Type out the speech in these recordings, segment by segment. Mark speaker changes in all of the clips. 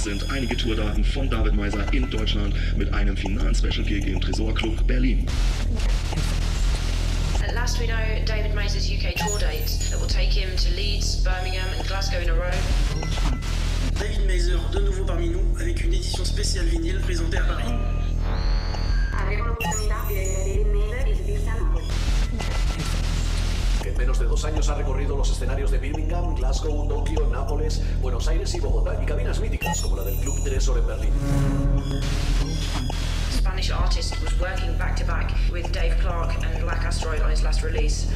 Speaker 1: Das sind einige Tourdaten von David Meiser in Deutschland mit einem finalen Special Gig im Tresor Club Berlin.
Speaker 2: At last we know David Mays' UK tour dates that will take him to Leeds, Birmingham and Glasgow in a row.
Speaker 3: David Meiser, de nouveau parmi nous, avec une édition spéciale vinyle présentée à Paris.
Speaker 4: Dos años ha recorrido los escenarios de Birmingham, Glasgow, Tokio, Nápoles, Buenos Aires y Bogotá, y cabinas míticas como la del Club Tresor en Berlín.
Speaker 2: Spanish artist was working back to back with Dave Clark and Black Asteroid on his last release.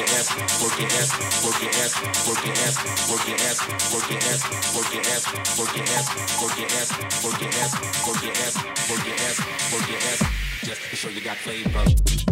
Speaker 5: Your ass, work your ass, work your ass, work your ass, work your ass, work your ass, work your ass, work your ass, work your ass, work your ass, work your ass, work your ass, work your ass, just to show you got flavor.